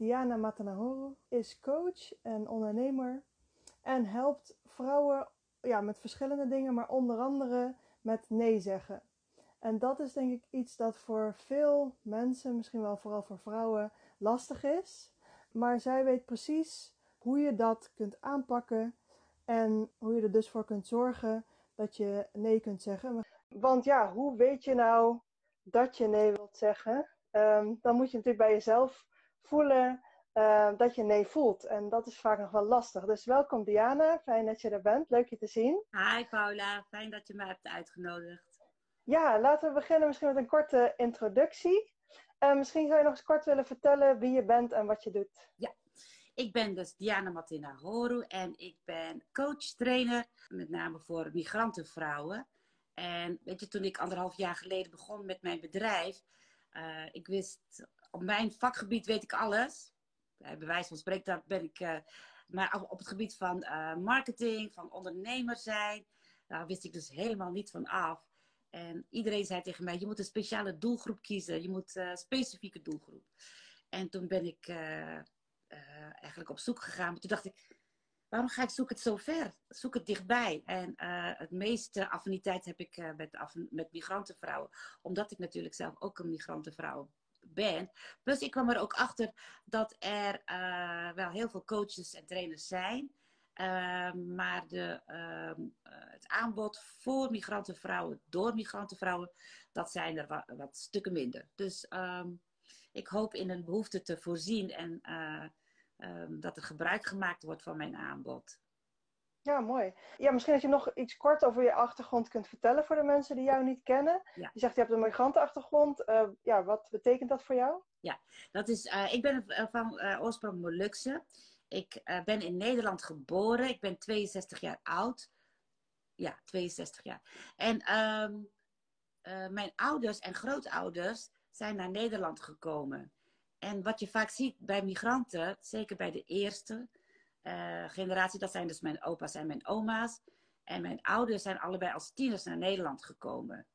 Diana Matanahoro, is coach en ondernemer en helpt vrouwen ja, met verschillende dingen, maar onder andere met nee zeggen. En dat is denk ik iets dat voor veel mensen, misschien wel vooral voor vrouwen, lastig is. Maar zij weet precies hoe je dat kunt aanpakken en hoe je er dus voor kunt zorgen dat je nee kunt zeggen. Want ja, hoe weet je nou dat je nee wilt zeggen? Um, dan moet je natuurlijk bij jezelf voelen uh, dat je nee voelt. En dat is vaak nog wel lastig. Dus welkom Diana, fijn dat je er bent. Leuk je te zien. Hi Paula, fijn dat je me hebt uitgenodigd. Ja, laten we beginnen misschien met een korte introductie. Uh, misschien zou je nog eens kort willen vertellen wie je bent en wat je doet. Ja, ik ben dus Diana Martina Horu en ik ben coach-trainer, met name voor migrantenvrouwen. En weet je, toen ik anderhalf jaar geleden begon met mijn bedrijf, uh, ik wist, op mijn vakgebied weet ik alles. Bij bewijs van spreken ben ik, uh, maar op het gebied van uh, marketing, van ondernemer zijn, daar wist ik dus helemaal niet van af. En iedereen zei tegen mij, je moet een speciale doelgroep kiezen. Je moet een specifieke doelgroep. En toen ben ik eigenlijk op zoek gegaan. Maar toen dacht ik, waarom ga ik zoeken het zo ver? Zoek het dichtbij. En het meeste affiniteit heb ik met, met migrantenvrouwen. Omdat ik natuurlijk zelf ook een migrantenvrouw ben. Plus ik kwam er ook achter dat er wel heel veel coaches en trainers zijn. maar de, ehm, het aanbod voor migrantenvrouwen, door migrantenvrouwen, dat zijn er wat, stukken minder. Dus um, ik hoop in een behoefte te voorzien en um, dat er gebruik gemaakt wordt van mijn aanbod. Ja, mooi. Ja, misschien dat je nog iets kort over je achtergrond kunt vertellen voor de mensen die jou niet kennen. Je zegt je hebt een migrantenachtergrond. Uh, ja, wat betekent dat voor jou? Ja, dat is, uh, ik ben van uh, oorsprong Molukse. Ik ben in Nederland geboren. Ik ben 62 jaar oud. Ja, 62 jaar. En um, mijn ouders en grootouders zijn naar Nederland gekomen. En wat je vaak ziet bij migranten, zeker bij de eerste uh, generatie, dat zijn dus mijn opa's en mijn oma's. En mijn ouders zijn allebei als tieners naar Nederland gekomen.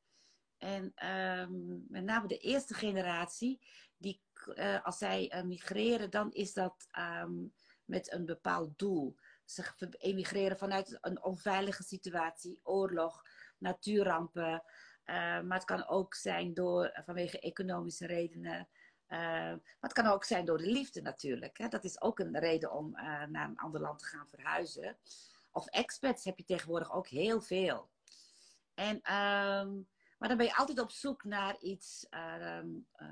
En um, met name de eerste generatie, die, uh, als zij uh, migreren, dan is dat um, met een bepaald doel. Ze emigreren vanuit een onveilige situatie, oorlog, natuurrampen. maar het kan ook zijn door, vanwege economische redenen. Uh, maar het kan ook zijn door de liefde natuurlijk. Hè? Dat is ook een reden om uh, naar een ander land te gaan verhuizen. Of expats heb je tegenwoordig ook heel veel. En, um, maar dan ben je altijd op zoek naar iets. Uh,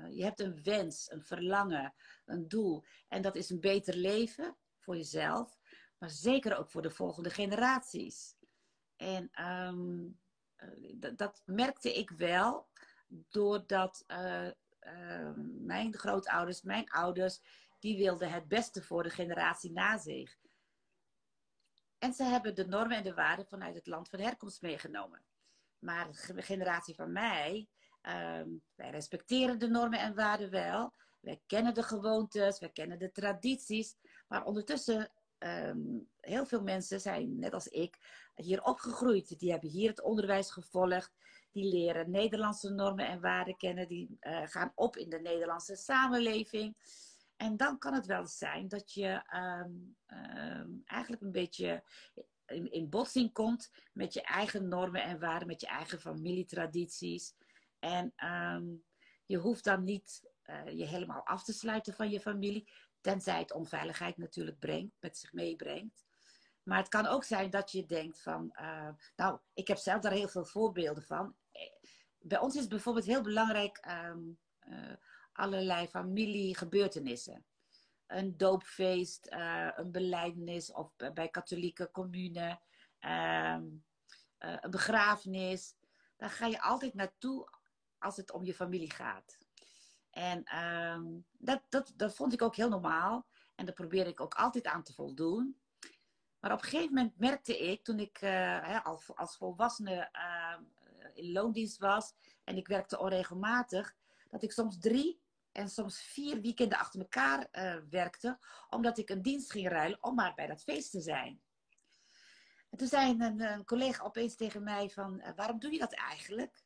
je hebt een wens, een verlangen, een doel. En dat is een beter leven voor jezelf. Maar zeker ook voor de volgende generaties. En um, dat merkte ik wel. Doordat mijn grootouders, mijn ouders, die wilden het beste voor de generatie na zich. En ze hebben de normen en de waarden vanuit het land van herkomst meegenomen. Maar de generatie van mij, um, wij respecteren de normen en waarden wel. Wij kennen de gewoontes, wij kennen de tradities. Maar ondertussen Um, heel veel mensen zijn, net als ik, hier opgegroeid. Die hebben hier het onderwijs gevolgd. Die leren Nederlandse normen en waarden kennen. Die uh, gaan op in de Nederlandse samenleving. En dan kan het wel zijn dat je um, um, eigenlijk een beetje in, in botsing komt met je eigen normen en waarden, met je eigen familietradities. En je hoeft dan niet uh, je helemaal af te sluiten van je familie. Tenzij het onveiligheid natuurlijk brengt, met zich meebrengt. Maar het kan ook zijn dat je denkt van, uh, nou, ik heb zelf daar heel veel voorbeelden van. Bij ons is bijvoorbeeld heel belangrijk um, uh, allerlei familiegebeurtenissen. Een doopfeest, een beleidenis of bij katholieke commune, um, een begrafenis. Daar ga je altijd naartoe als het om je familie gaat. En um, dat, dat, dat vond ik ook heel normaal. En daar probeerde ik ook altijd aan te voldoen. Maar op een gegeven moment merkte ik, toen ik uh, als, als volwassene uh, in loondienst was en ik werkte onregelmatig, dat ik soms drie en soms vier weekenden achter elkaar uh, werkte, omdat ik een dienst ging ruilen om maar bij dat feest te zijn. En toen zei een, een collega opeens tegen mij van, waarom doe je dat eigenlijk?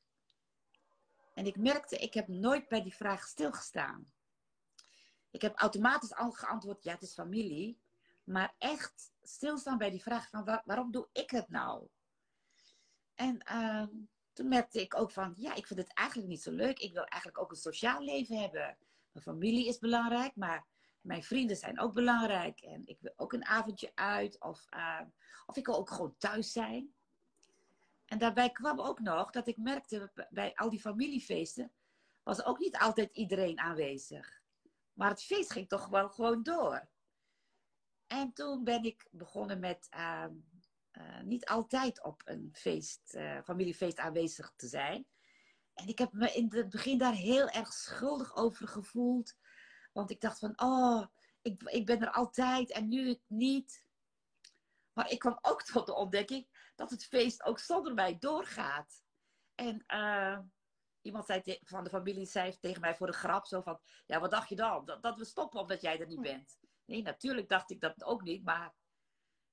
En ik merkte, ik heb nooit bij die vraag stilgestaan. ik heb automatisch al geantwoord, ja, het is familie. Maar echt stilstaan bij die vraag van waarom doe ik het nou? En uh, toen merkte ik ook van, ja, ik vind het eigenlijk niet zo leuk. Ik wil eigenlijk ook een sociaal leven hebben. Mijn familie is belangrijk, maar mijn vrienden zijn ook belangrijk. En ik wil ook een avondje uit. Of, uh, of ik wil ook gewoon thuis zijn. En daarbij kwam ook nog dat ik merkte bij al die familiefeesten was ook niet altijd iedereen aanwezig. Maar het feest ging toch wel gewoon door. En toen ben ik begonnen met uh, uh, niet altijd op een feest, uh, familiefeest aanwezig te zijn. En ik heb me in het begin daar heel erg schuldig over gevoeld. Want ik dacht van, oh, ik, ik ben er altijd en nu het niet. Maar ik kwam ook tot de ontdekking dat het feest ook zonder mij doorgaat. En uh, iemand zei van de familie zei tegen mij voor de grap zo van... Ja, wat dacht je dan? Dat, dat we stoppen omdat jij er niet bent. Nee, natuurlijk dacht ik dat ook niet. Maar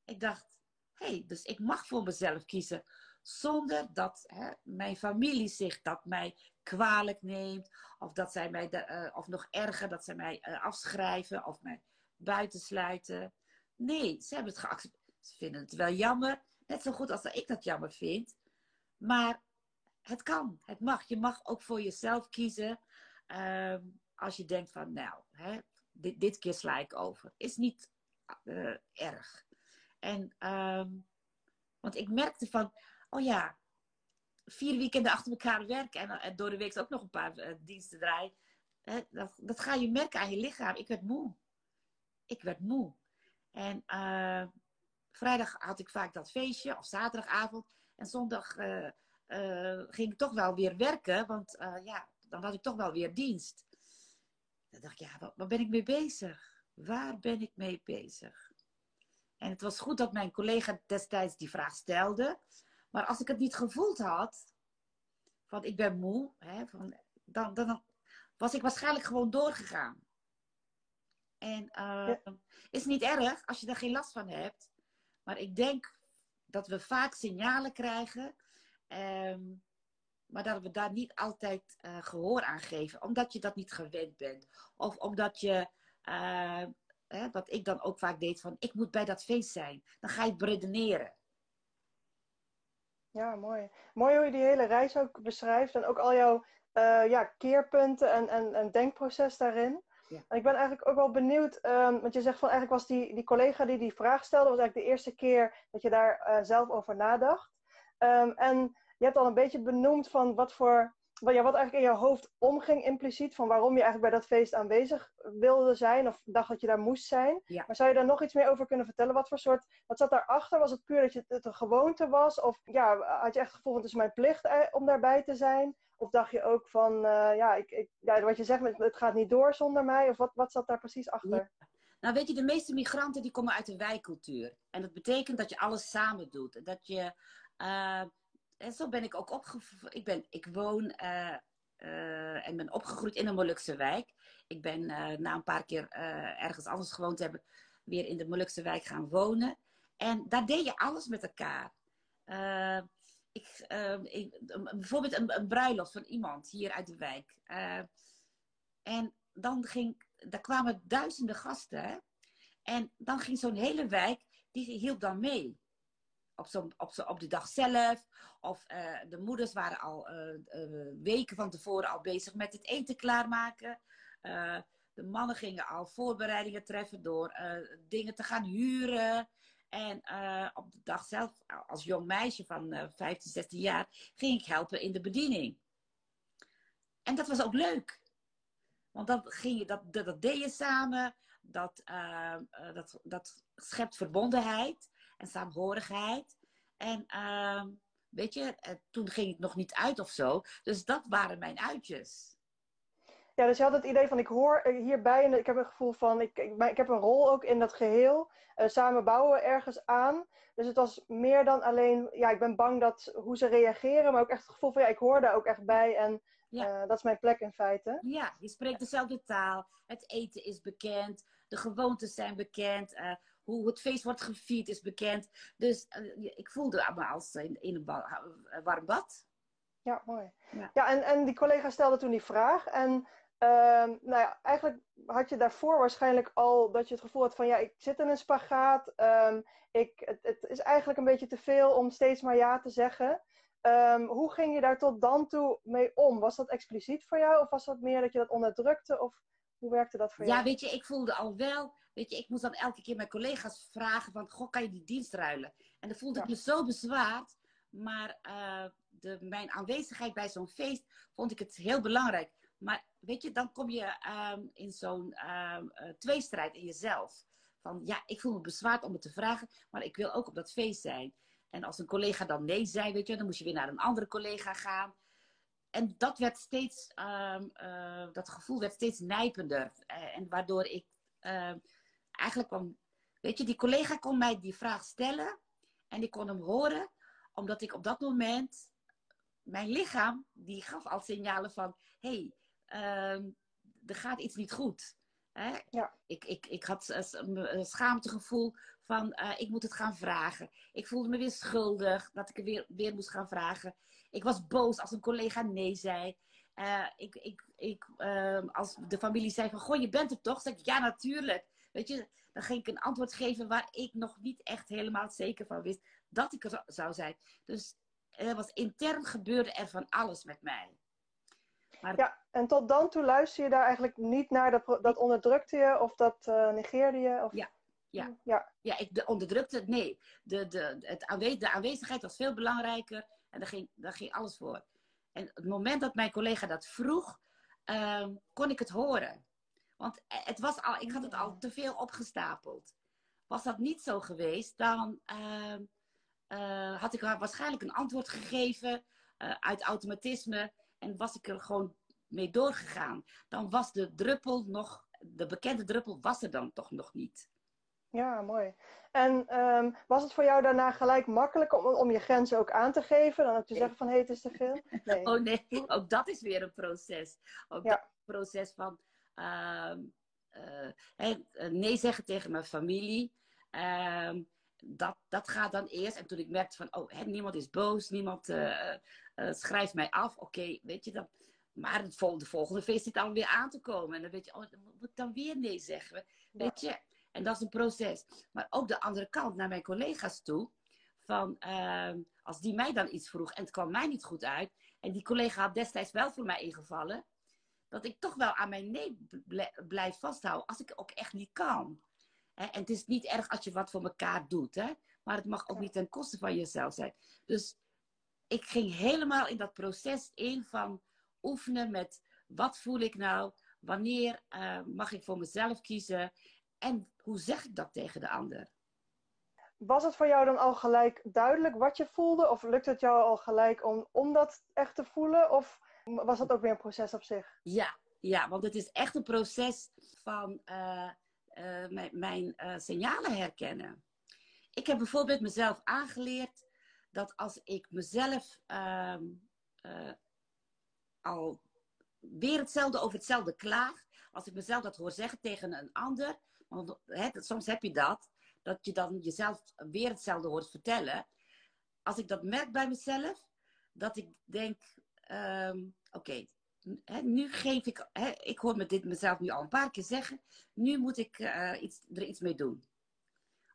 ik dacht, hé, hey, dus ik mag voor mezelf kiezen. Zonder dat hè, mijn familie zich dat mij kwalijk neemt. Of dat zij mij, de, uh, of nog erger, dat zij mij uh, afschrijven of mij buitensluiten. Nee, ze hebben het geaccepteerd. Ze vinden het wel jammer. Net zo goed als dat ik dat jammer vind. Maar het kan, het mag. Je mag ook voor jezelf kiezen. Uh, als je denkt van, nou, hè, dit, dit keer sla ik over. Is niet uh, erg. En, um, want ik merkte van, oh ja, vier weekenden achter elkaar werken en, door de week ook nog een paar uh, diensten draaien. Hè, dat, dat ga je merken aan je lichaam. Ik werd moe. Ik werd moe. En uh, vrijdag had ik vaak dat feestje, of zaterdagavond. En zondag uh, ging ik toch wel weer werken, want ja, dan had ik toch wel weer dienst. Dan dacht ik, ja, waar, waar ben ik mee bezig? Waar ben ik mee bezig? En het was goed dat mijn collega destijds die vraag stelde. Maar als ik het niet gevoeld had, van ik ben moe, hè, van, dan, dan was ik waarschijnlijk gewoon doorgegaan. En uh, ja. is niet erg als je er geen last van hebt. Maar ik denk dat we vaak signalen krijgen, um, maar dat we daar niet altijd uh, gehoor aan geven, omdat je dat niet gewend bent. Of omdat je, uh, hè, wat ik dan ook vaak deed, van ik moet bij dat feest zijn. Dan ga je het beredeneren. Ja, mooi. Mooi hoe je die hele reis ook beschrijft en ook al jouw uh, ja, keerpunten en, en, en denkproces daarin. Ja. En ik ben eigenlijk ook wel benieuwd, um, want je zegt van eigenlijk was die, die collega die die vraag stelde, was eigenlijk de eerste keer dat je daar uh, zelf over nadacht. Um, en je hebt al een beetje benoemd van wat voor, ja, wat eigenlijk in je hoofd omging impliciet, van waarom je eigenlijk bij dat feest aanwezig wilde zijn of dacht dat je daar moest zijn. Ja. Maar zou je daar nog iets meer over kunnen vertellen? Wat voor soort, wat zat daarachter? Was het puur dat je, het een gewoonte was? Of ja, had je echt het gevoel van het is mijn plicht eh, om daarbij te zijn? Of dacht je ook van, uh, ja, ik, ik, ja, wat je zegt, het gaat niet door zonder mij? Of wat, wat zat daar precies achter? Ja. Nou, weet je, de meeste migranten die komen uit de wijkcultuur. En dat betekent dat je alles samen doet. Dat je, uh, en zo ben ik ook opgevoed. Ik, ben, ik woon uh, uh, en ben opgegroeid in een Molukse wijk. Ik ben na een paar keer ergens anders gewoond te hebben, weer in de Molukse wijk gaan wonen. En daar deed je alles met elkaar ik, ik, bijvoorbeeld een, bruiloft van iemand hier uit de wijk. En dan ging, daar kwamen duizenden gasten. En dan ging zo'n hele wijk, die hielp dan mee. Op, op, op de dag zelf. Of uh, de moeders waren al weken van tevoren al bezig met het eten klaarmaken. de mannen gingen al voorbereidingen treffen door dingen te gaan huren. En op de dag zelf, als jong meisje van uh, 15, 16 jaar, ging ik helpen in de bediening. En dat was ook leuk. Want dan ging je, dat, dat, dat deed je samen. Dat, uh, dat, dat schept verbondenheid en saamhorigheid. En ehm, weet je, eh, toen ging ik nog niet uit of zo. Dus dat waren mijn uitjes. Ja, dus je had het idee van ik hoor hierbij en ik heb een gevoel van ik, ik, ik heb een rol ook in dat geheel. Uh, samen bouwen we ergens aan. Dus het was meer dan alleen, ja, ik ben bang dat hoe ze reageren, maar ook echt het gevoel van ja, ik hoor daar ook echt bij en ja. uh, dat is mijn plek in feite. Ja, je spreekt dezelfde taal, het eten is bekend, de gewoontes zijn bekend, uh, hoe het feest wordt gevierd is bekend. Dus ik voelde me als in, in een warm bad. Ja, mooi. Ja, ja en, en die collega stelde toen die vraag en Ehm, nou ja, eigenlijk had je daarvoor waarschijnlijk al dat je het gevoel had van ja, ik zit in een spagaat. Ehm, ik, het, het, is eigenlijk een beetje te veel om steeds maar ja te zeggen. Ehm, hoe ging je daar tot dan toe mee om? Was dat expliciet voor jou of was dat meer dat je dat onderdrukte? Of hoe werkte dat voor ja, jou? Ja, weet je, ik voelde al wel, weet je, ik moest dan elke keer mijn collega's vragen van, goh, kan je die dienst ruilen? En dan voelde ik me zo bezwaard. Maar uh, de, mijn aanwezigheid bij zo'n feest vond ik het heel belangrijk. Maar weet je, dan kom je um, in zo'n uh, tweestrijd in jezelf. Van ja, ik voel me bezwaard om het te vragen, maar ik wil ook op dat feest zijn. En als een collega dan nee zei, weet je, dan moest je weer naar een andere collega gaan. En dat werd steeds, um, uh, dat gevoel werd steeds nijpender. En waardoor ik eigenlijk kwam, weet je, die collega kon mij die vraag stellen. En ik kon hem horen, omdat ik op dat moment, mijn lichaam, die gaf al signalen van, hé, hey, er gaat iets niet goed. Hè? Ja. Ik, ik, ik had een schaamtegevoel van uh, ik moet het gaan vragen. Ik voelde me weer schuldig dat ik er weer, weer moest gaan vragen. Ik was boos als een collega nee zei. Uh, ik, ik, ik, uh, als de familie zei van, goh, je bent er toch? Zeg ik, ja, natuurlijk. Weet je, dan ging ik een antwoord geven waar ik nog niet echt helemaal zeker van wist dat ik er zou zijn. Dus er was intern gebeurde er van alles met mij. Maar... Ja, en tot dan toe luister je daar eigenlijk niet naar, dat, dat onderdrukte je of dat uh, negeerde je? Of... Ja. Ja, ja. ja ik de onderdrukte het. Nee, de, de, het aanwe de aanwezigheid was veel belangrijker en daar ging, daar ging alles voor. En het moment dat mijn collega dat vroeg, uh, kon ik het horen. Want het was al, ik had het al te veel opgestapeld. Was dat niet zo geweest, dan uh, uh, had ik haar waarschijnlijk een antwoord gegeven uh, uit automatisme en was ik er gewoon mee doorgegaan. Dan was de druppel nog, de bekende druppel was er dan toch nog niet. Ja, mooi. En um, was het voor jou daarna gelijk makkelijk om, om je grenzen ook aan te geven? Dan ook te zeggen van, hé, hey, het is te veel? Nee. Oh nee, ook dat is weer een proces. Ook ja. dat proces van nee zeggen tegen mijn familie. Uh, dat, dat gaat dan eerst. En toen ik merkte van, oh, hè, niemand is boos, niemand uh, schrijft mij af. Oké, okay, weet je dat. Maar het volgende, de volgende feest zit alweer aan te komen. En dan weet je, oh, dan moet ik dan weer nee zeggen. Weet je, en dat is een proces. Maar ook de andere kant, naar mijn collega's toe. Van, uh, als die mij dan iets vroeg en het kwam mij niet goed uit. En die collega had destijds wel voor mij ingevallen. Dat ik toch wel aan mijn nee blijf vasthouden. Als ik ook echt niet kan. En het is niet erg als je wat voor elkaar doet. Hè? Maar het mag ook niet ten koste van jezelf zijn. Dus ik ging helemaal in dat proces in van oefenen met wat voel ik nou? Wanneer uh, mag ik voor mezelf kiezen? En hoe zeg ik dat tegen de ander? Was het voor jou dan al gelijk duidelijk wat je voelde? Of lukt het jou al gelijk om, om dat echt te voelen? Of was dat ook weer een proces op zich? Ja, ja want het is echt een proces van uh, uh, mijn, uh, signalen herkennen. Ik heb bijvoorbeeld mezelf aangeleerd dat als ik mezelf al weer hetzelfde over hetzelfde klaag, als ik mezelf dat hoor zeggen tegen een ander, want soms heb je dat, dat je dan jezelf weer hetzelfde hoort vertellen. Als ik dat merk bij mezelf, dat ik denk, um, oké, nu geef ik, ik hoor me dit mezelf nu al een paar keer zeggen, nu moet ik uh, iets, er iets mee doen.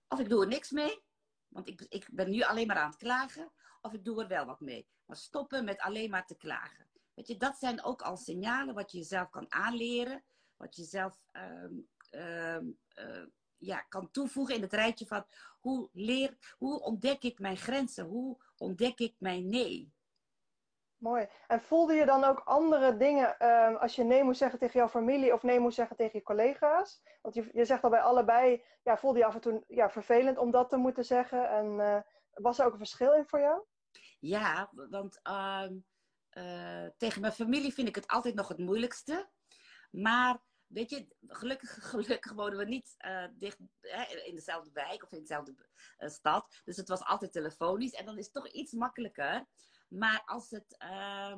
Of ik doe er niks mee, want ik, ik ben nu alleen maar aan het klagen, of ik doe er wel wat mee. Maar stoppen met alleen maar te klagen. Weet je, dat zijn ook al signalen wat je jezelf kan aanleren, wat je zelf um, uh, uh, ja, kan toevoegen in het rijtje van hoe, leer, hoe ontdek ik mijn grenzen? Hoe ontdek ik mijn nee? Mooi. En voelde je dan ook andere dingen uh, als je nee moest zeggen tegen jouw familie of nee moest zeggen tegen je collega's? Want je, je zegt al bij allebei, ja, voelde je af en toe ja, vervelend om dat te moeten zeggen. En uh, was er ook een verschil in voor jou? Ja, want uh, tegen mijn familie vind ik het altijd nog het moeilijkste. Maar weet je, gelukkig, gelukkig wonen we niet uh, dicht in dezelfde wijk of in dezelfde stad. Dus het was altijd telefonisch. En dan is het toch iets makkelijker. Maar als het uh,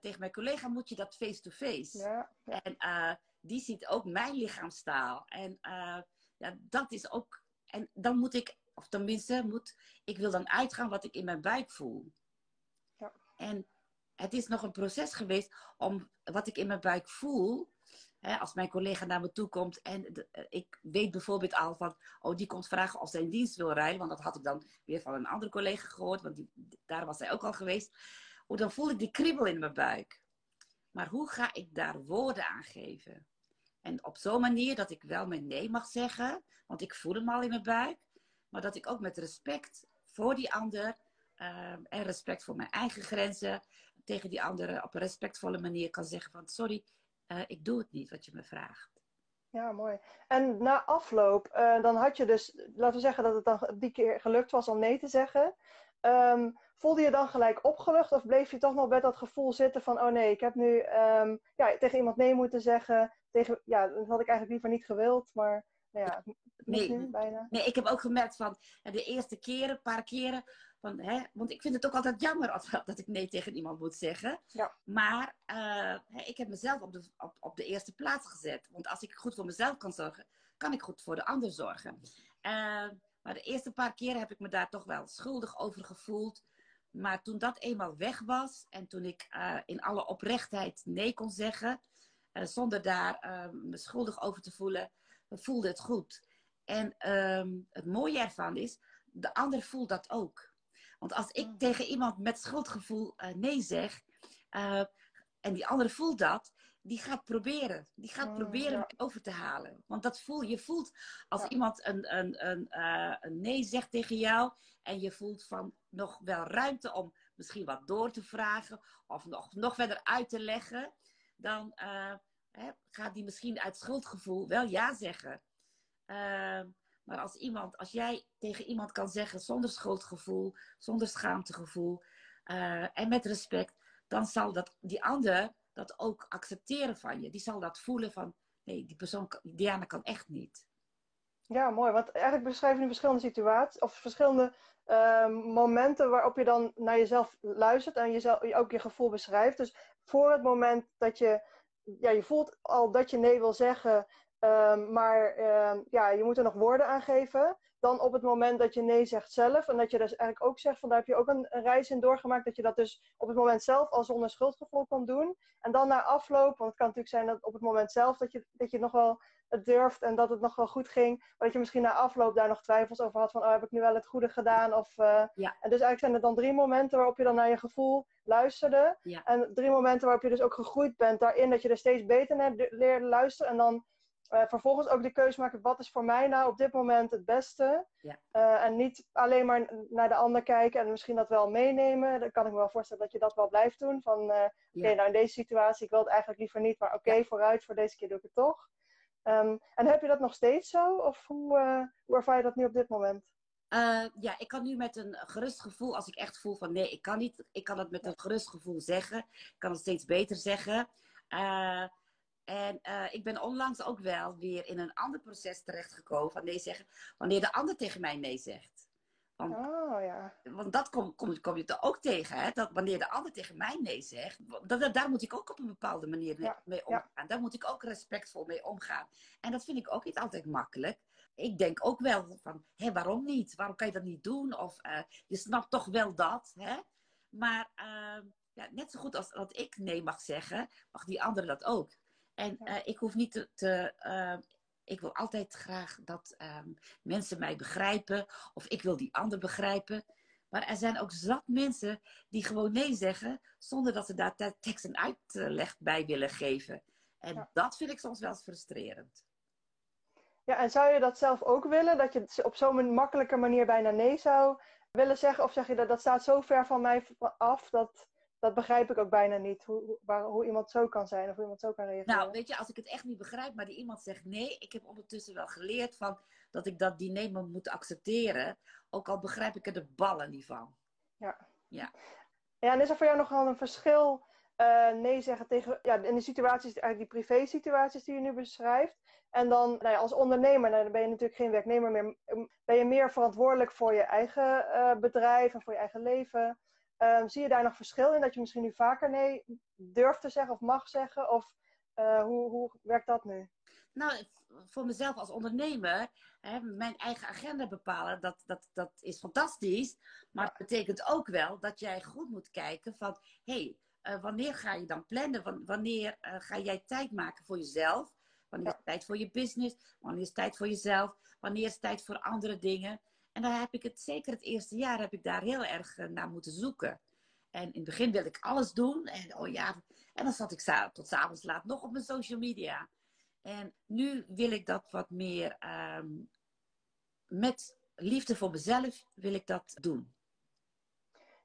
tegen mijn collega moet je dat face-to-face. Ja, ja. En uh, die ziet ook mijn lichaamstaal. En uh, ja, dat is ook. En dan moet ik, of tenminste, moet, ik wil dan uitgaan wat ik in mijn buik voel. Ja. En het is nog een proces geweest om wat ik in mijn buik voel als mijn collega naar me toe komt en eh, ik weet bijvoorbeeld al van, oh, die komt vragen of zijn dienst wil rijden, want dat had ik dan weer van een andere collega gehoord, want daar was hij ook al geweest. Oh, dan voel ik die kriebel in mijn buik. Maar hoe ga ik daar woorden aan geven? En op zo'n manier dat ik wel mijn nee mag zeggen, want ik voel hem al in mijn buik, maar dat ik ook met respect voor die ander ehm, en respect voor mijn eigen grenzen tegen die andere op een respectvolle manier kan zeggen van sorry, uh, ik doe het niet wat je me vraagt. Ja, mooi. En na afloop, uh, dan had je dus, laten we zeggen dat het dan die keer gelukt was om nee te zeggen. Um, voelde je dan gelijk opgelucht of bleef je toch nog met dat gevoel zitten van, oh nee, ik heb nu um, ja, tegen iemand nee moeten zeggen. Tegen, ja, dat had ik eigenlijk liever niet gewild, maar nou ja, nee, nu, bijna. Nee, ik heb ook gemerkt van de eerste keren, een paar keren, van, hè, want ik vind het ook altijd jammer als, dat ik nee tegen iemand moet zeggen. Ja. Maar uh, ik heb mezelf op de, op, op de eerste plaats gezet. Want als ik goed voor mezelf kan zorgen, kan ik goed voor de ander zorgen. Uh, maar de eerste paar keren heb ik me daar toch wel schuldig over gevoeld. Maar toen dat eenmaal weg was en toen ik uh, in alle oprechtheid nee kon zeggen, zonder daar me schuldig over te voelen, voelde het goed. En ehm, het mooie ervan is, de ander voelt dat ook. Want als ik mm. tegen iemand met schuldgevoel uh, nee zeg, uh, en die andere voelt dat, die gaat proberen. Die gaat mm, proberen over te halen. Want dat voel, je voelt als iemand een, een, een, uh, een nee zegt tegen jou en je voelt van nog wel ruimte om misschien wat door te vragen of nog, nog verder uit te leggen, dan hè, gaat die misschien uit schuldgevoel wel ja zeggen. Maar als iemand, als jij tegen iemand kan zeggen zonder schuldgevoel, zonder schaamtegevoel uh, en met respect, dan zal dat, die ander dat ook accepteren van je. Die zal dat voelen van, nee, die persoon, Diana kan echt niet. Ja, mooi. Want eigenlijk beschrijf je nu verschillende situaties of verschillende uh, momenten waarop je dan naar jezelf luistert en jezelf, ook je gevoel beschrijft. Dus voor het moment dat je, ja, je voelt al dat je nee wil zeggen, Um, maar um, ja, je moet er nog woorden aan geven. Dan op het moment dat je nee zegt zelf. En dat je dus eigenlijk ook zegt, van daar heb je ook een, een, reis in doorgemaakt. Dat je dat dus op het moment zelf al zonder schuldgevoel kan doen. En dan na afloop, want het kan natuurlijk zijn dat op het moment zelf dat je, dat je nog wel het durft en dat het nog wel goed ging. Maar dat je misschien na afloop daar nog twijfels over had van, oh heb ik nu wel het goede gedaan? Of, uh, ja. En dus eigenlijk zijn er dan drie momenten waarop je dan naar je gevoel luisterde. Ja. En drie momenten waarop je dus ook gegroeid bent daarin. Dat je er steeds beter naar leert luisteren. En dan uh, vervolgens ook de keuze maken, wat is voor mij nou op dit moment het beste? Ja. Uh, en niet alleen maar naar de ander kijken en misschien dat wel meenemen. Dan kan ik me wel voorstellen dat je dat wel blijft doen. Van, uh, oké, nou in deze situatie, ik wil het eigenlijk liever niet, maar oké, okay, vooruit, voor deze keer doe ik het toch. Um, en heb je dat nog steeds zo? Of hoe, hoe ervaar je dat nu op dit moment? ja, ik kan nu met een gerust gevoel, als ik echt voel van nee, ik kan niet, ik kan het met een gerust gevoel zeggen. Ik kan het steeds beter zeggen. En uh, ik ben onlangs ook wel weer in een ander proces terechtgekomen van nee zeggen, wanneer de ander tegen mij nee zegt. Want, oh, ja. want dat kom, kom, kom je er ook tegen, hè? dat wanneer de ander tegen mij nee zegt, dat, daar moet ik ook op een bepaalde manier mee omgaan. Ja. Daar moet ik ook respectvol mee omgaan. En dat vind ik ook niet altijd makkelijk. Ik denk ook wel van, hé, waarom niet? Waarom kan je dat niet doen? Of uh, je snapt toch wel dat, hè? Maar uh, ja, net zo goed als dat ik nee mag zeggen, mag die ander dat ook. En uh, ik hoef niet te. te uh, ik wil altijd graag dat um, mensen mij begrijpen. Of ik wil die ander begrijpen. Maar er zijn ook zat mensen die gewoon nee zeggen. Zonder dat ze daar tekst en uitleg bij willen geven. En ja. dat vind ik soms wel eens frustrerend. Ja, en zou je dat zelf ook willen? Dat je op zo'n makkelijke manier bijna nee zou willen zeggen? Of zeg je dat dat staat zo ver van mij af dat dat begrijp ik ook bijna niet. Hoe, waar, hoe iemand zo kan zijn of hoe iemand zo kan reageren. Nou, weet je, als ik het echt niet begrijp, maar die iemand zegt nee. Ik heb ondertussen wel geleerd van dat ik dat diner moet accepteren. Ook al begrijp ik er de ballen niet van. Ja. Ja. Ja, en is er voor jou nogal een verschil uh, nee zeggen tegen, ja, in de situaties, eigenlijk die privé situaties die je nu beschrijft. En dan, nou ja, als ondernemer, nou, dan ben je natuurlijk geen werknemer meer. Ben je meer verantwoordelijk voor je eigen uh, bedrijf en voor je eigen leven. Um, zie je daar nog verschil in? Dat je misschien nu vaker nee durft te zeggen of mag zeggen? Of uh, hoe, hoe werkt dat nu? Nou, voor mezelf als ondernemer, hè, mijn eigen agenda bepalen, dat, dat, dat is fantastisch. Maar ja. het betekent ook wel dat jij goed moet kijken van, hé, hey, eh, wanneer ga je dan plannen? Wanneer uh, ga jij tijd maken voor jezelf? Wanneer is het tijd voor je business? Wanneer is tijd voor jezelf? Wanneer is tijd voor andere dingen? En dan heb ik het, zeker het eerste jaar, heb ik daar heel erg naar moeten zoeken. En in het begin wilde ik alles doen. En, oh ja, en dan zat ik tot s'avonds laat nog op mijn social media. En nu wil ik dat wat meer um, met liefde voor mezelf wil ik dat doen.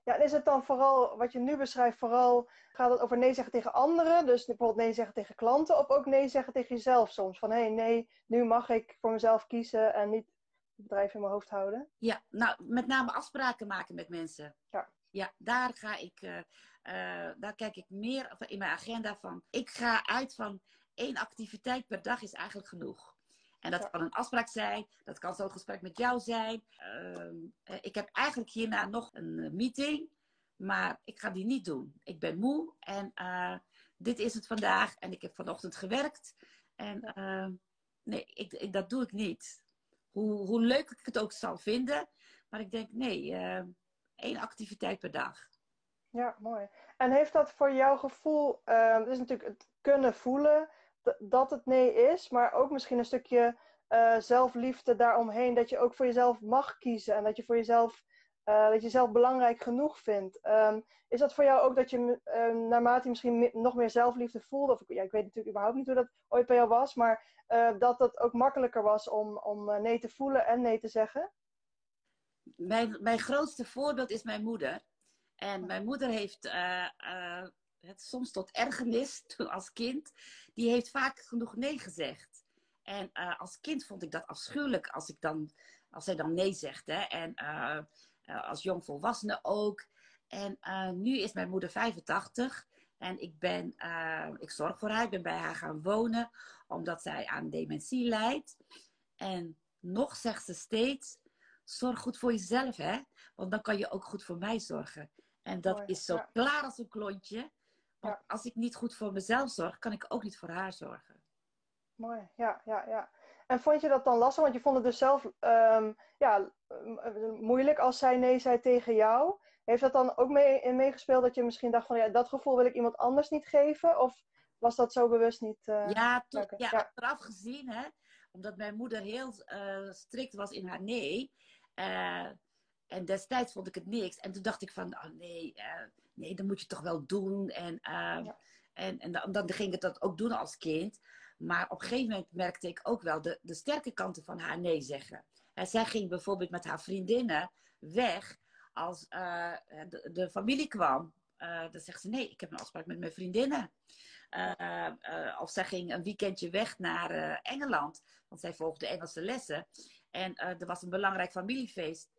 Ja, en is het dan vooral, wat je nu beschrijft, vooral gaat het over nee zeggen tegen anderen? Dus bijvoorbeeld nee zeggen tegen klanten of ook nee zeggen tegen jezelf soms? Van hé, hey, nee, nu mag ik voor mezelf kiezen en niet bedrijf in mijn hoofd houden? Ja, nou, met name afspraken maken met mensen. Ja. Ja, daar ga ik, uh, uh, daar kijk ik meer in mijn agenda van. Ik ga uit van één activiteit per dag is eigenlijk genoeg. En dat kan een afspraak zijn, dat kan zo'n gesprek met jou zijn. Uh, ik heb eigenlijk hierna nog een meeting, maar ik ga die niet doen. Ik ben moe en dit is het vandaag en ik heb vanochtend gewerkt. En nee, ik, ik, dat doe ik niet. Hoe, leuk ik het ook zal vinden, maar ik denk nee, één activiteit per dag. Ja, mooi. En heeft dat voor jouw gevoel, het is natuurlijk het kunnen voelen, dat het nee is, maar ook misschien een stukje uh, zelfliefde daaromheen. Dat je ook voor jezelf mag kiezen en dat je voor jezelf, uh, dat je jezelf belangrijk genoeg vindt. Um, is dat voor jou ook dat je uh, naarmate je misschien nog meer zelfliefde voelde, of ja, ik weet natuurlijk überhaupt niet hoe dat ooit bij jou was, maar dat het ook makkelijker was om, om nee te voelen en nee te zeggen? Mijn, mijn grootste voorbeeld is mijn moeder. En mijn moeder heeft het soms tot ergernis toen als kind, die heeft vaak genoeg nee gezegd. En als kind vond ik dat afschuwelijk als, ik dan, als zij dan nee zegt. Hè? En uh, als jongvolwassene ook. En nu is mijn moeder 85. En ik, ben, ik zorg voor haar. Ik ben bij haar gaan wonen. Omdat zij aan dementie lijdt. En nog zegt ze steeds. Zorg goed voor jezelf, hè? Want dan kan je ook goed voor mij zorgen. En dat is zo klaar als een klontje. Want als ik niet goed voor mezelf zorg, kan ik ook niet voor haar zorgen. Mooi, ja, ja, ja. En vond je dat dan lastig? Want je vond het dus zelf um, ja, moeilijk als zij nee zei tegen jou. Heeft dat dan ook mee, meegespeeld dat je misschien dacht van ja, dat gevoel wil ik iemand anders niet geven? Of was dat zo bewust niet? Uh, ja, to, ja, ja, achteraf gezien, hè, omdat mijn moeder heel uh, strikt was in haar nee. Uh, en destijds vond ik het niks. En toen dacht ik van, oh nee, nee, dat moet je toch wel doen. En, en, en dan, dan ging ik dat ook doen als kind. Maar op een gegeven moment merkte ik ook wel de, de sterke kanten van haar nee zeggen. En zij ging bijvoorbeeld met haar vriendinnen weg als uh, de, de, familie kwam. dan zegt ze, nee, ik heb een afspraak met mijn vriendinnen. of zij ging een weekendje weg naar Engeland. Want zij volgde Engelse lessen. En er was een belangrijk familiefeest.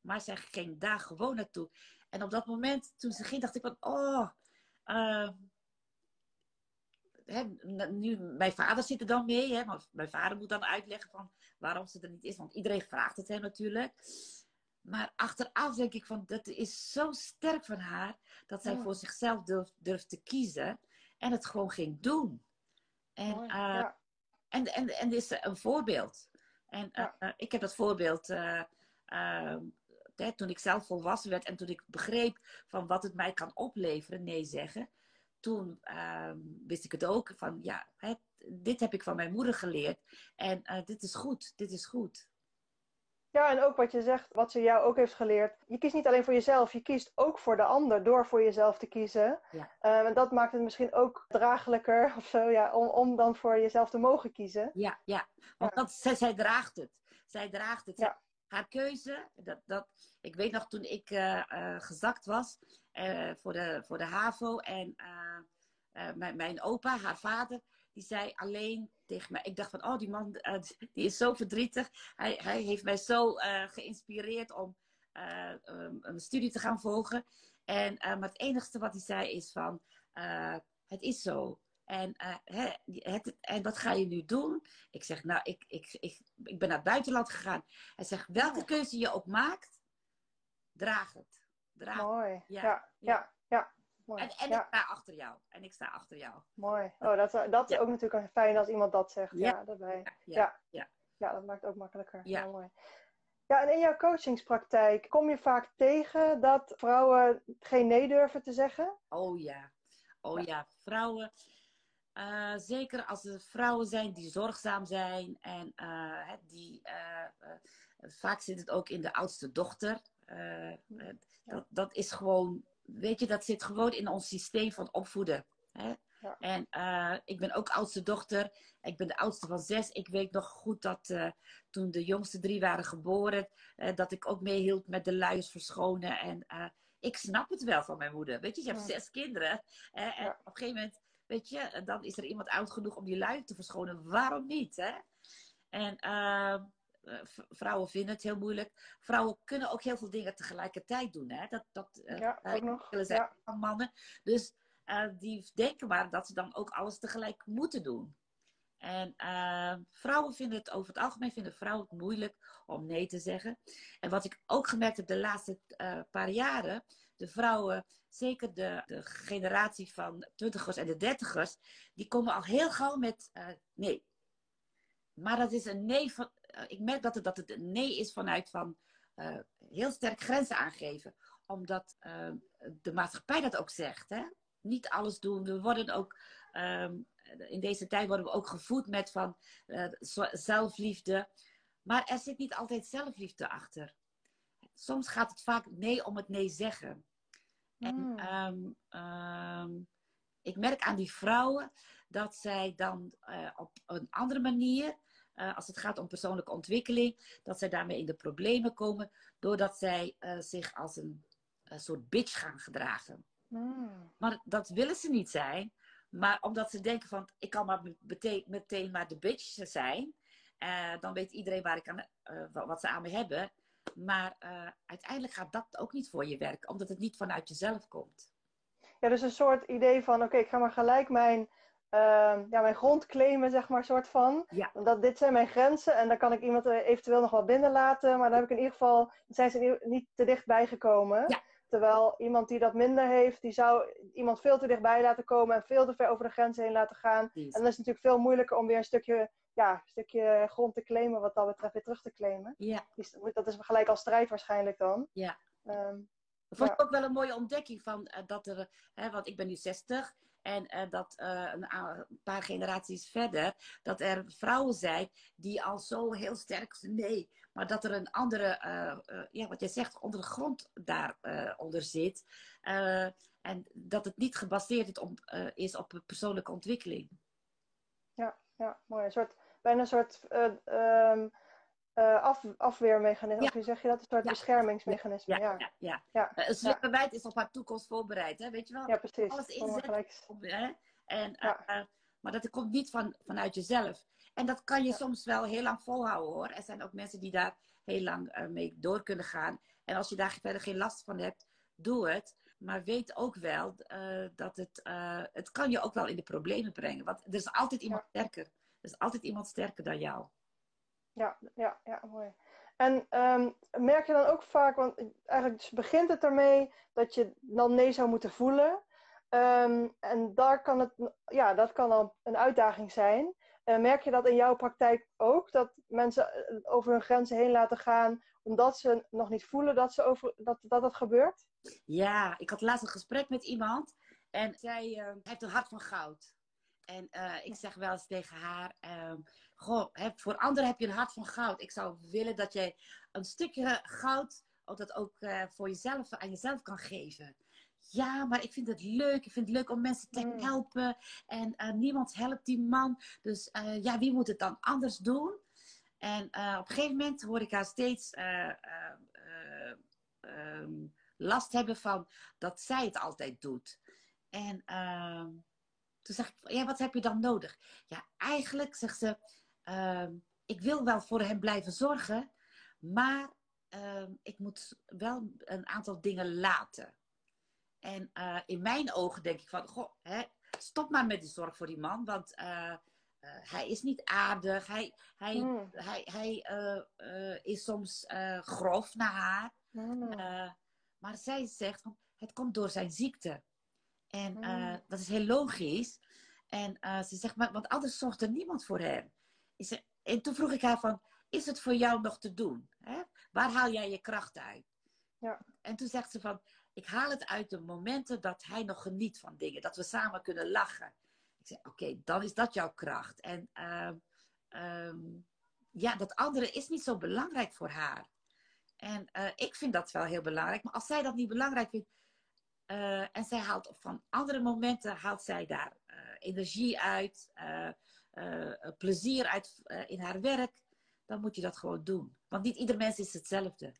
Maar zij ging daar gewoon naartoe. En op dat moment, toen ze ging, dacht ik van, oh, hè, nu, mijn vader zit er dan mee. Hè, maar mijn vader moet dan uitleggen van waarom ze er niet is. Want iedereen vraagt het hem natuurlijk. Maar achteraf denk ik van, dat is zo sterk van haar. Dat zij voor zichzelf durft, durft, te kiezen. En het gewoon ging doen. En, uh, ja. en, en, en dit is een voorbeeld. En uh, ik heb dat voorbeeld hè, toen ik zelf volwassen werd en toen ik begreep van wat het mij kan opleveren, nee zeggen, toen uh, wist ik het ook van ja, dit heb ik van mijn moeder geleerd en uh, dit is goed, dit is goed. Ja, en ook wat je zegt, wat ze jou ook heeft geleerd. Je kiest niet alleen voor jezelf, je kiest ook voor de ander door voor jezelf te kiezen. Ja. Uh, en dat maakt het misschien ook draaglijker of zo, ja, om, om dan voor jezelf te mogen kiezen. Ja, ja. want ja. Dat, zij, zij draagt het. Zij draagt het. Ja haar keuze. Dat, dat, ik weet nog toen ik uh, uh, gezakt was uh, voor, de, voor de HAVO. En mijn, mijn opa, haar vader, die zei alleen tegen mij. Ik dacht van, oh, die man die is zo verdrietig. Hij, hij heeft mij zo geïnspireerd om een studie te gaan volgen. En, maar het enigste wat hij zei is van, het is zo. En, uh, het, en wat ga je nu doen? Ik zeg, nou, ik, ik, ik, ik ben naar het buitenland gegaan. Hij zegt, welke keuze je ook maakt, draag het. Draag Mooi. Ja, ja, ja. ja. Mooi. En, en ik sta achter jou. En ik sta achter jou. Mooi. Oh, dat, dat is ook natuurlijk fijn als iemand dat zegt. Ja, daarbij. Ja. Ja. Ja. dat maakt het ook makkelijker. Ja. mooi. Ja, en in jouw coachingspraktijk kom je vaak tegen dat vrouwen geen nee durven te zeggen? Oh ja. Oh ja, vrouwen. Uh, zeker als er vrouwen zijn die zorgzaam zijn en uh, die uh, vaak zit het ook in de oudste dochter. dat, dat is gewoon, weet je, dat zit gewoon in ons systeem van opvoeden. Hè? Ja. En ik ben ook oudste dochter. Ik ben de oudste van zes. Ik weet nog goed dat toen de jongste drie waren geboren, dat ik ook meehield met de luiers verschonen. En ik snap het wel van mijn moeder. Weet je, je hebt zes kinderen. en op een gegeven moment Weet je, dan is er iemand oud genoeg om die lui te verschonen. Waarom niet? Hè? En uh, vrouwen vinden het heel moeilijk. Vrouwen kunnen ook heel veel dingen tegelijkertijd doen. Hè? Dat, dat uh, ja, ook nog. zijn ja. van mannen. Dus uh, die denken maar dat ze dan ook alles tegelijk moeten doen. En vrouwen vinden het over het algemeen vinden vrouwen het moeilijk om nee te zeggen. En wat ik ook gemerkt heb de laatste paar jaren, de vrouwen, zeker de, de generatie van twintigers en de dertigers, die komen al heel gauw met uh, nee. Maar dat is een nee van. Uh, ik merk dat het, dat het een nee is vanuit van uh, heel sterk grenzen aangeven. Omdat de maatschappij dat ook zegt. Hè? Niet alles doen. We worden ook. Um, in deze tijd worden we ook gevoed met van zelfliefde. Maar er zit niet altijd zelfliefde achter. Soms gaat het vaak nee om het nee zeggen. En hmm. ehm, ehm, ik merk aan die vrouwen dat zij dan uh, op een andere manier, uh, als het gaat om persoonlijke ontwikkeling, dat zij daarmee in de problemen komen, doordat zij uh, zich als een, een, soort bitch gaan gedragen. Mm. Maar dat willen ze niet zijn, maar omdat ze denken van, ik kan maar meteen, meteen maar de bitch zijn, dan weet iedereen waar ik aan, wat ze aan me hebben. Maar uh, uiteindelijk gaat dat ook niet voor je werken, omdat het niet vanuit jezelf komt. Ja, dus een soort idee van: oké, ik ga maar gelijk mijn, uh, ja, mijn grond claimen, zeg maar, soort van. Ja. Dat dit zijn mijn grenzen en dan kan ik iemand eventueel nog wel binnenlaten, maar dan heb ik in ieder geval, zijn ze niet te dichtbij gekomen. Ja. Terwijl iemand die dat minder heeft, die zou iemand veel te dichtbij laten komen en veel te ver over de grenzen heen laten gaan. En dan is het natuurlijk veel moeilijker om weer een stukje ja, een stukje grond te claimen, wat dat betreft weer terug te claimen. Ja. Dat is gelijk al strijd waarschijnlijk dan. Ja. Um, dat vond ik ook wel een mooie ontdekking van uh, dat er, hè, want ik ben nu 60 en uh, dat uh, een, paar generaties verder, dat er vrouwen zijn die al zo heel sterk nee, maar dat er een andere, ja, wat jij zegt, onder de grond daaronder onder zit. en dat het niet gebaseerd is op, is op persoonlijke ontwikkeling. Ja, ja, mooi. Een soort bijna een soort uh, af, afweermechanisme. Ja. Of hoe zeg je dat? Een soort beschermingsmechanisme. Ja, ja. ja, ja. Uh, een slippenwijd is op haar toekomst voorbereid. Hè? Weet je wel? Ja, precies. Alles inzet. Op, hè? En, maar dat komt niet van, vanuit jezelf. En dat kan je soms wel heel lang volhouden hoor. Er zijn ook mensen die daar heel lang mee door kunnen gaan. En als je daar verder geen last van hebt, doe het. Maar weet ook wel dat het, het kan je ook wel in de problemen brengen. Want er is altijd iemand sterker. Er is altijd iemand sterker dan jou. Ja, ja, ja, mooi. En um, merk je dan ook vaak, want eigenlijk dus begint het ermee dat je dan nee zou moeten voelen. Um, en daar kan het, ja, dat kan dan een uitdaging zijn. Uh, merk je dat in jouw praktijk ook? Dat mensen over hun grenzen heen laten gaan omdat ze nog niet voelen dat, ze over, dat, dat het gebeurt? Ja, ik had laatst een gesprek met iemand en zij uh, heeft een hart van goud. En uh, ik zeg wel eens tegen haar: um, Goh, hè, voor anderen heb je een hart van goud. Ik zou willen dat jij een stukje goud dat ook uh, voor jezelf, aan jezelf kan geven. Ja, maar ik vind het leuk. Ik vind het leuk om mensen te mm. helpen. En uh, niemand helpt die man. Dus ja, wie moet het dan anders doen? En op een gegeven moment hoor ik haar steeds um, last hebben van dat zij het altijd doet. En ehm, toen zeg ik, ja, wat heb je dan nodig? Ja, eigenlijk, zegt ze, uh, ik wil wel voor hem blijven zorgen, maar uh, ik moet wel een aantal dingen laten. En uh, in mijn ogen denk ik van, goh, hè, stop maar met die zorg voor die man, want uh, hij is niet aardig, hij, hij, mm. hij, hij is soms grof naar haar. Mm. maar zij zegt, het komt door zijn ziekte. En uh, dat is heel logisch. En uh, ze zegt, maar, want anders zorgt er niemand voor hem. Ze, en toen vroeg ik haar van, is het voor jou nog te doen? Hè? Waar haal jij je kracht uit? Ja. En toen zegt ze van, ik haal het uit de momenten dat hij nog geniet van dingen. Dat we samen kunnen lachen. Ik zeg, oké, dan is dat jouw kracht. En ehm, ehm, ja, dat andere is niet zo belangrijk voor haar. En uh, ik vind dat wel heel belangrijk. Maar als zij dat niet belangrijk vindt... Uh, en zij haalt van andere momenten haalt zij daar uh, energie uit, plezier uit in haar werk, dan moet je dat gewoon doen. Want niet ieder mens is hetzelfde.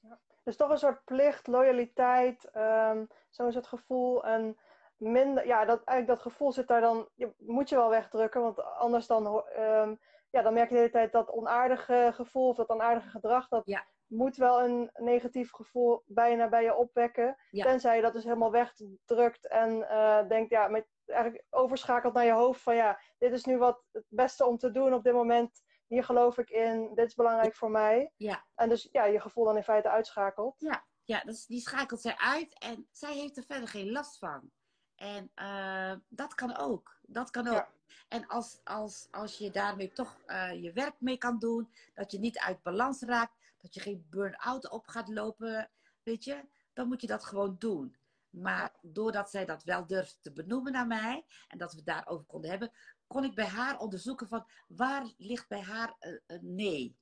Ja. Dus toch een soort plicht, loyaliteit, um, zo is het gevoel. En minder, ja, dat, eigenlijk dat gevoel zit daar dan, je, moet je wel wegdrukken, want anders dan, um, ja, dan merk je de hele tijd dat onaardige gevoel of dat onaardige gedrag, dat ja. Moet wel een negatief gevoel bijna bij je opwekken. Ja. Tenzij je dat dus helemaal wegdrukt en uh, denkt, ja, met, eigenlijk overschakelt naar je hoofd van ja, dit is nu wat het beste om te doen op dit moment. Hier geloof ik in, dit is belangrijk voor mij. Ja. En dus ja, je gevoel dan in feite uitschakelt. Ja, ja dus die schakelt zij uit en zij heeft er verder geen last van. En uh, dat kan ook. Dat kan ook. Ja. En als, als, als je daarmee toch uh, je werk mee kan doen, dat je niet uit balans raakt, dat je geen burn-out op gaat lopen, weet je, dan moet je dat gewoon doen. Maar doordat zij dat wel durfde te benoemen naar mij en dat we het daarover konden hebben, kon ik bij haar onderzoeken van waar ligt bij haar een, een nee.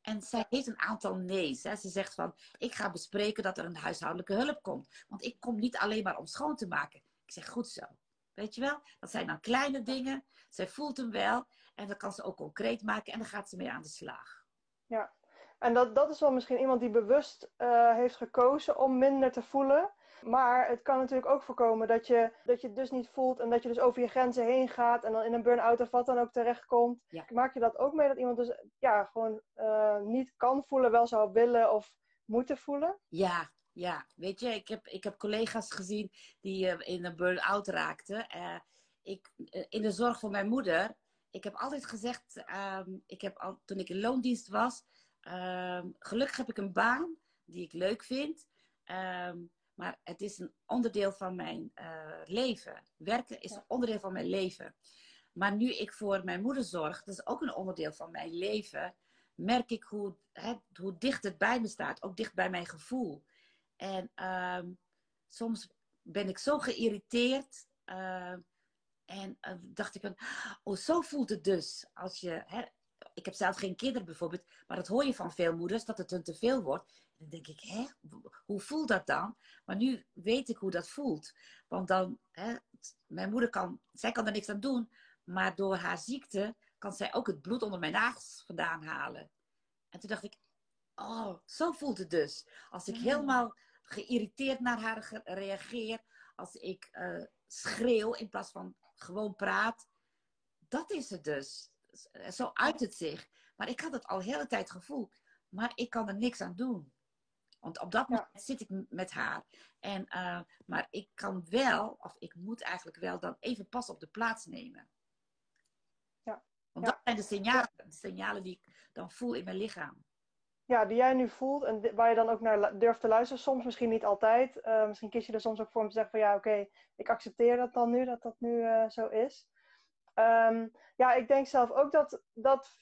En zij heeft een aantal nee's. Hè. Ze zegt van, ik ga bespreken dat er een huishoudelijke hulp komt. Want ik kom niet alleen maar om schoon te maken. Ik zeg, goed zo. Weet je wel? Dat zijn dan kleine dingen. Zij voelt hem wel. En dan kan ze ook concreet maken. En dan gaat ze mee aan de slag. Ja. En dat, dat is wel misschien iemand die bewust uh, heeft gekozen om minder te voelen. Maar het kan natuurlijk ook voorkomen dat je, dat je het dus niet voelt en dat je dus over je grenzen heen gaat en dan in een burn-out of wat dan ook terechtkomt. Ja. Maak je dat ook mee dat iemand dus ja, gewoon uh, niet kan voelen, wel zou willen of moeten voelen? Ja, ja. Weet je, ik heb, ik heb collega's gezien die uh, in een burn-out raakten. Uh, ik, in de zorg voor mijn moeder. Ik heb altijd gezegd, um, ik heb al, toen ik in loondienst was, um, gelukkig heb ik een baan die ik leuk vind. Um, maar het is een onderdeel van mijn uh, leven. Werken is een onderdeel van mijn leven. Maar nu ik voor mijn moeder zorg, dat is ook een onderdeel van mijn leven, merk ik hoe, hè, hoe dicht het bij me staat. Ook dicht bij mijn gevoel. En uh, soms ben ik zo geïrriteerd. Uh, en uh, dacht ik van, oh, zo voelt het dus. Als je, hè, ik heb zelf geen kinderen bijvoorbeeld, maar dat hoor je van veel moeders, dat het hun te veel wordt. Dan denk ik, hè, hoe voelt dat dan? Maar nu weet ik hoe dat voelt. Want dan, hè, mijn moeder kan, zij kan er niks aan doen, maar door haar ziekte kan zij ook het bloed onder mijn nagels vandaan halen. En toen dacht ik, oh, zo voelt het dus. Als ik helemaal geïrriteerd naar haar reageer, als ik uh, schreeuw in plaats van gewoon praat, dat is het dus. Zo uit het zich. Maar ik had het al de hele tijd gevoeld. Maar ik kan er niks aan doen. Want op dat moment ja. zit ik met haar. En, uh, maar ik kan wel, of ik moet eigenlijk wel, dan even pas op de plaats nemen. Ja. Want ja. dat zijn de signalen, de signalen die ik dan voel in mijn lichaam. Ja, die jij nu voelt en waar je dan ook naar durft te luisteren. Soms misschien niet altijd. Uh, misschien kies je er soms ook voor om te zeggen van ja, oké, okay, ik accepteer dat dan nu, dat dat nu uh, zo is. Um, ja, ik denk zelf ook dat, dat.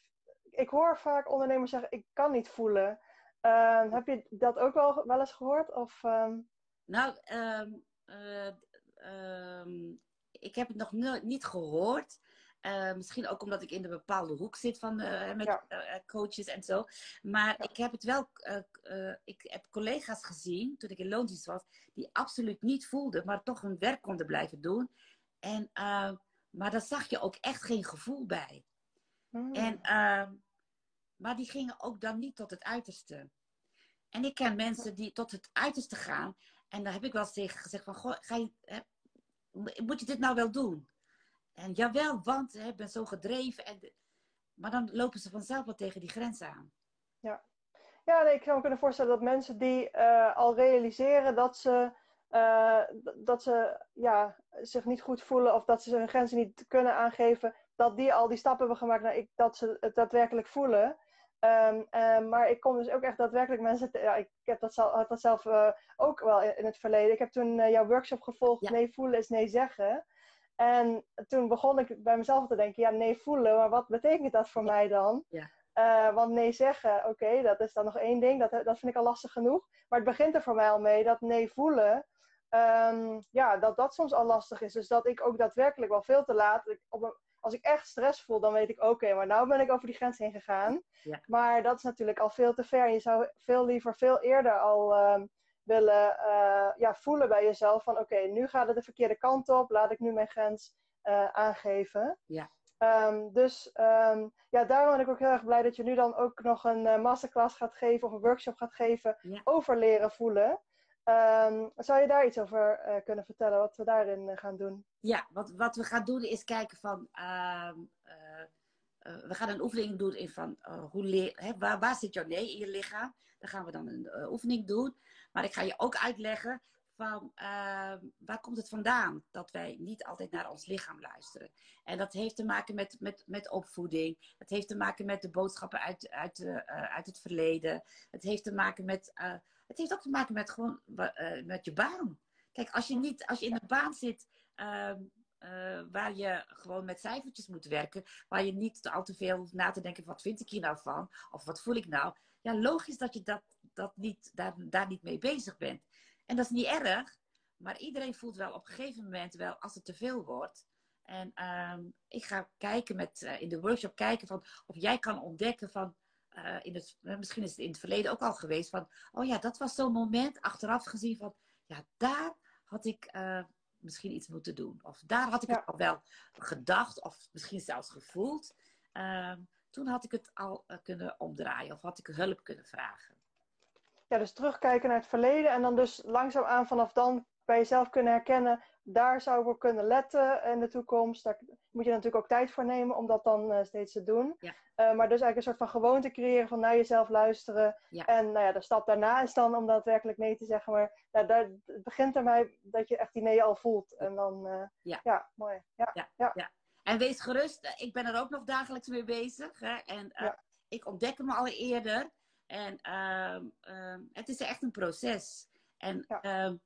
Ik hoor vaak ondernemers zeggen: ik kan niet voelen. Uh, heb je dat ook wel, wel eens gehoord? Of, um... Nou, um, uh, ik heb het nog niet gehoord. Uh, misschien ook omdat ik in een bepaalde hoek zit van, uh, met ja. uh, coaches en zo. Maar ja. ik heb het wel. ik heb collega's gezien toen ik in loondienst was, die absoluut niet voelden, maar toch hun werk konden blijven doen. En maar daar zag je ook echt geen gevoel bij. Mm. En, uh, maar die gingen ook dan niet tot het uiterste. En ik ken mensen die tot het uiterste gaan. En daar heb ik wel eens tegen gezegd van... Goh, ga je, hè, moet je dit nou wel doen? En jawel, want ik ben zo gedreven. En maar dan lopen ze vanzelf wel tegen die grens aan. Ja, ja nee, ik zou me kunnen voorstellen dat mensen die uh, al realiseren dat ze... Uh, dat ze ja, zich niet goed voelen of dat ze hun grenzen niet kunnen aangeven, dat die al die stappen hebben gemaakt naar ik, dat ze het daadwerkelijk voelen. Um, um, maar ik kom dus ook echt daadwerkelijk mensen. Te, ja, ik heb dat zelf, had dat zelf uh, ook wel in, in, het verleden. Ik heb toen uh, jouw workshop gevolgd, ja. nee voelen is nee zeggen. En toen begon ik bij mezelf te denken, ja, nee voelen, maar wat betekent dat voor mij dan? Ja. Uh, want nee zeggen, oké, dat is dan nog één ding. Dat, dat vind ik al lastig genoeg. Maar het begint er voor mij al mee dat nee voelen, um, ja, dat dat soms al lastig is. Dus dat ik ook daadwerkelijk wel veel te laat, ik, op een, als ik echt stress voel, dan weet ik oké, maar nou ben ik over die grens heen gegaan. Ja. Maar dat is natuurlijk al veel te ver. Je zou veel liever veel eerder al uh, willen uh, ja, voelen bij jezelf van oké, nu gaat het de verkeerde kant op, laat ik nu mijn grens uh, aangeven. Ja. Um, dus um, ja, daarom ben ik ook heel erg blij dat je nu dan ook nog een uh, masterclass gaat geven of een workshop gaat geven ja. over leren voelen. Um, zou je daar iets over uh, kunnen vertellen, wat we daarin uh, gaan doen? Ja, wat, wat we gaan doen is kijken van. Uh, we gaan een oefening doen in van hoe leer, hè, waar, waar zit jouw nee in je lichaam? Daar gaan we dan een oefening doen. Maar ik ga je ook uitleggen van waar komt het vandaan dat wij niet altijd naar ons lichaam luisteren. En dat heeft te maken met, met, met opvoeding. Het heeft te maken met de boodschappen uit, uit, uit het verleden. Het heeft te maken met het heeft ook te maken met gewoon met je baan. Kijk, als je niet, als je in een baan zit uh, waar je gewoon met cijfertjes moet werken, waar je niet al te veel na te denken, wat vind ik hier nou van? Of wat voel ik nou? Ja, logisch dat je dat, dat niet, daar, daar niet mee bezig bent. En dat is niet erg, maar iedereen voelt wel op een gegeven moment wel als het te veel wordt. En ehm, ik ga kijken met, uh, in de workshop kijken van of jij kan ontdekken van uh, in het, eh, misschien is het in het verleden ook al geweest van, oh ja, dat was zo'n moment achteraf gezien van, ja, daar had ik uh, misschien iets moeten doen. Of daar had ik ja. het al wel gedacht, of misschien zelfs gevoeld. Uh, toen had ik het al kunnen omdraaien, of had ik hulp kunnen vragen. Ja, dus terugkijken naar het verleden en dan dus langzaamaan vanaf dan bij jezelf kunnen herkennen, daar zou ik op kunnen letten in de toekomst. Daar moet je natuurlijk ook tijd voor nemen om dat dan uh, steeds te doen. Ja. Uh, maar dus eigenlijk een soort van gewoonte creëren van naar jezelf luisteren. Ja. En nou ja, de stap daarna is dan om daadwerkelijk nee te zeggen. Maar nou, daar, het begint ermee dat je echt die nee al voelt. En dan, uh, ja. ja, mooi. Ja, ja. En wees gerust, ik ben er ook nog dagelijks mee bezig. Hè? En ik ontdek hem al eerder. En ehm, het is echt een proces. En ehm,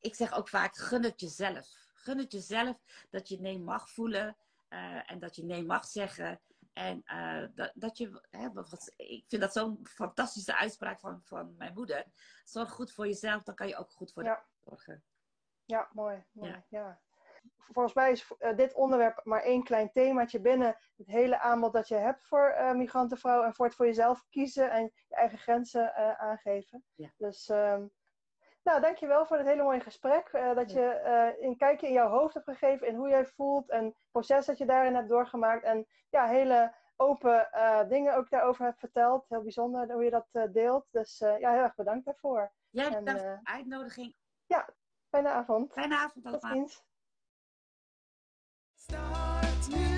ik zeg ook vaak, gun het jezelf. Gun het jezelf dat je nee mag voelen uh, en dat je nee mag zeggen. En uh, dat, dat je, hè, wat, ik vind dat zo'n fantastische uitspraak van, van mijn moeder. Zorg goed voor jezelf, dan kan je ook goed voor ja. de zorgen. Ja, mooi. mooi ja. ja. Volgens mij is uh, dit onderwerp maar één klein themaatje binnen het hele aanbod dat je hebt voor uh, migrantenvrouwen. En voor het voor jezelf kiezen en je eigen grenzen aangeven. Ja. Dus um, nou, dankjewel voor dit hele mooie gesprek. Uh, dat je een kijkje in jouw hoofd hebt gegeven in hoe jij voelt en het proces dat je daarin hebt doorgemaakt. En ja, hele open dingen ook daarover hebt verteld. Heel bijzonder hoe je dat deelt. Dus ja, heel erg bedankt daarvoor. Ja, bedankt voor de uitnodiging. Ja, fijne avond. Fijne avond allemaal. Tot ziens. start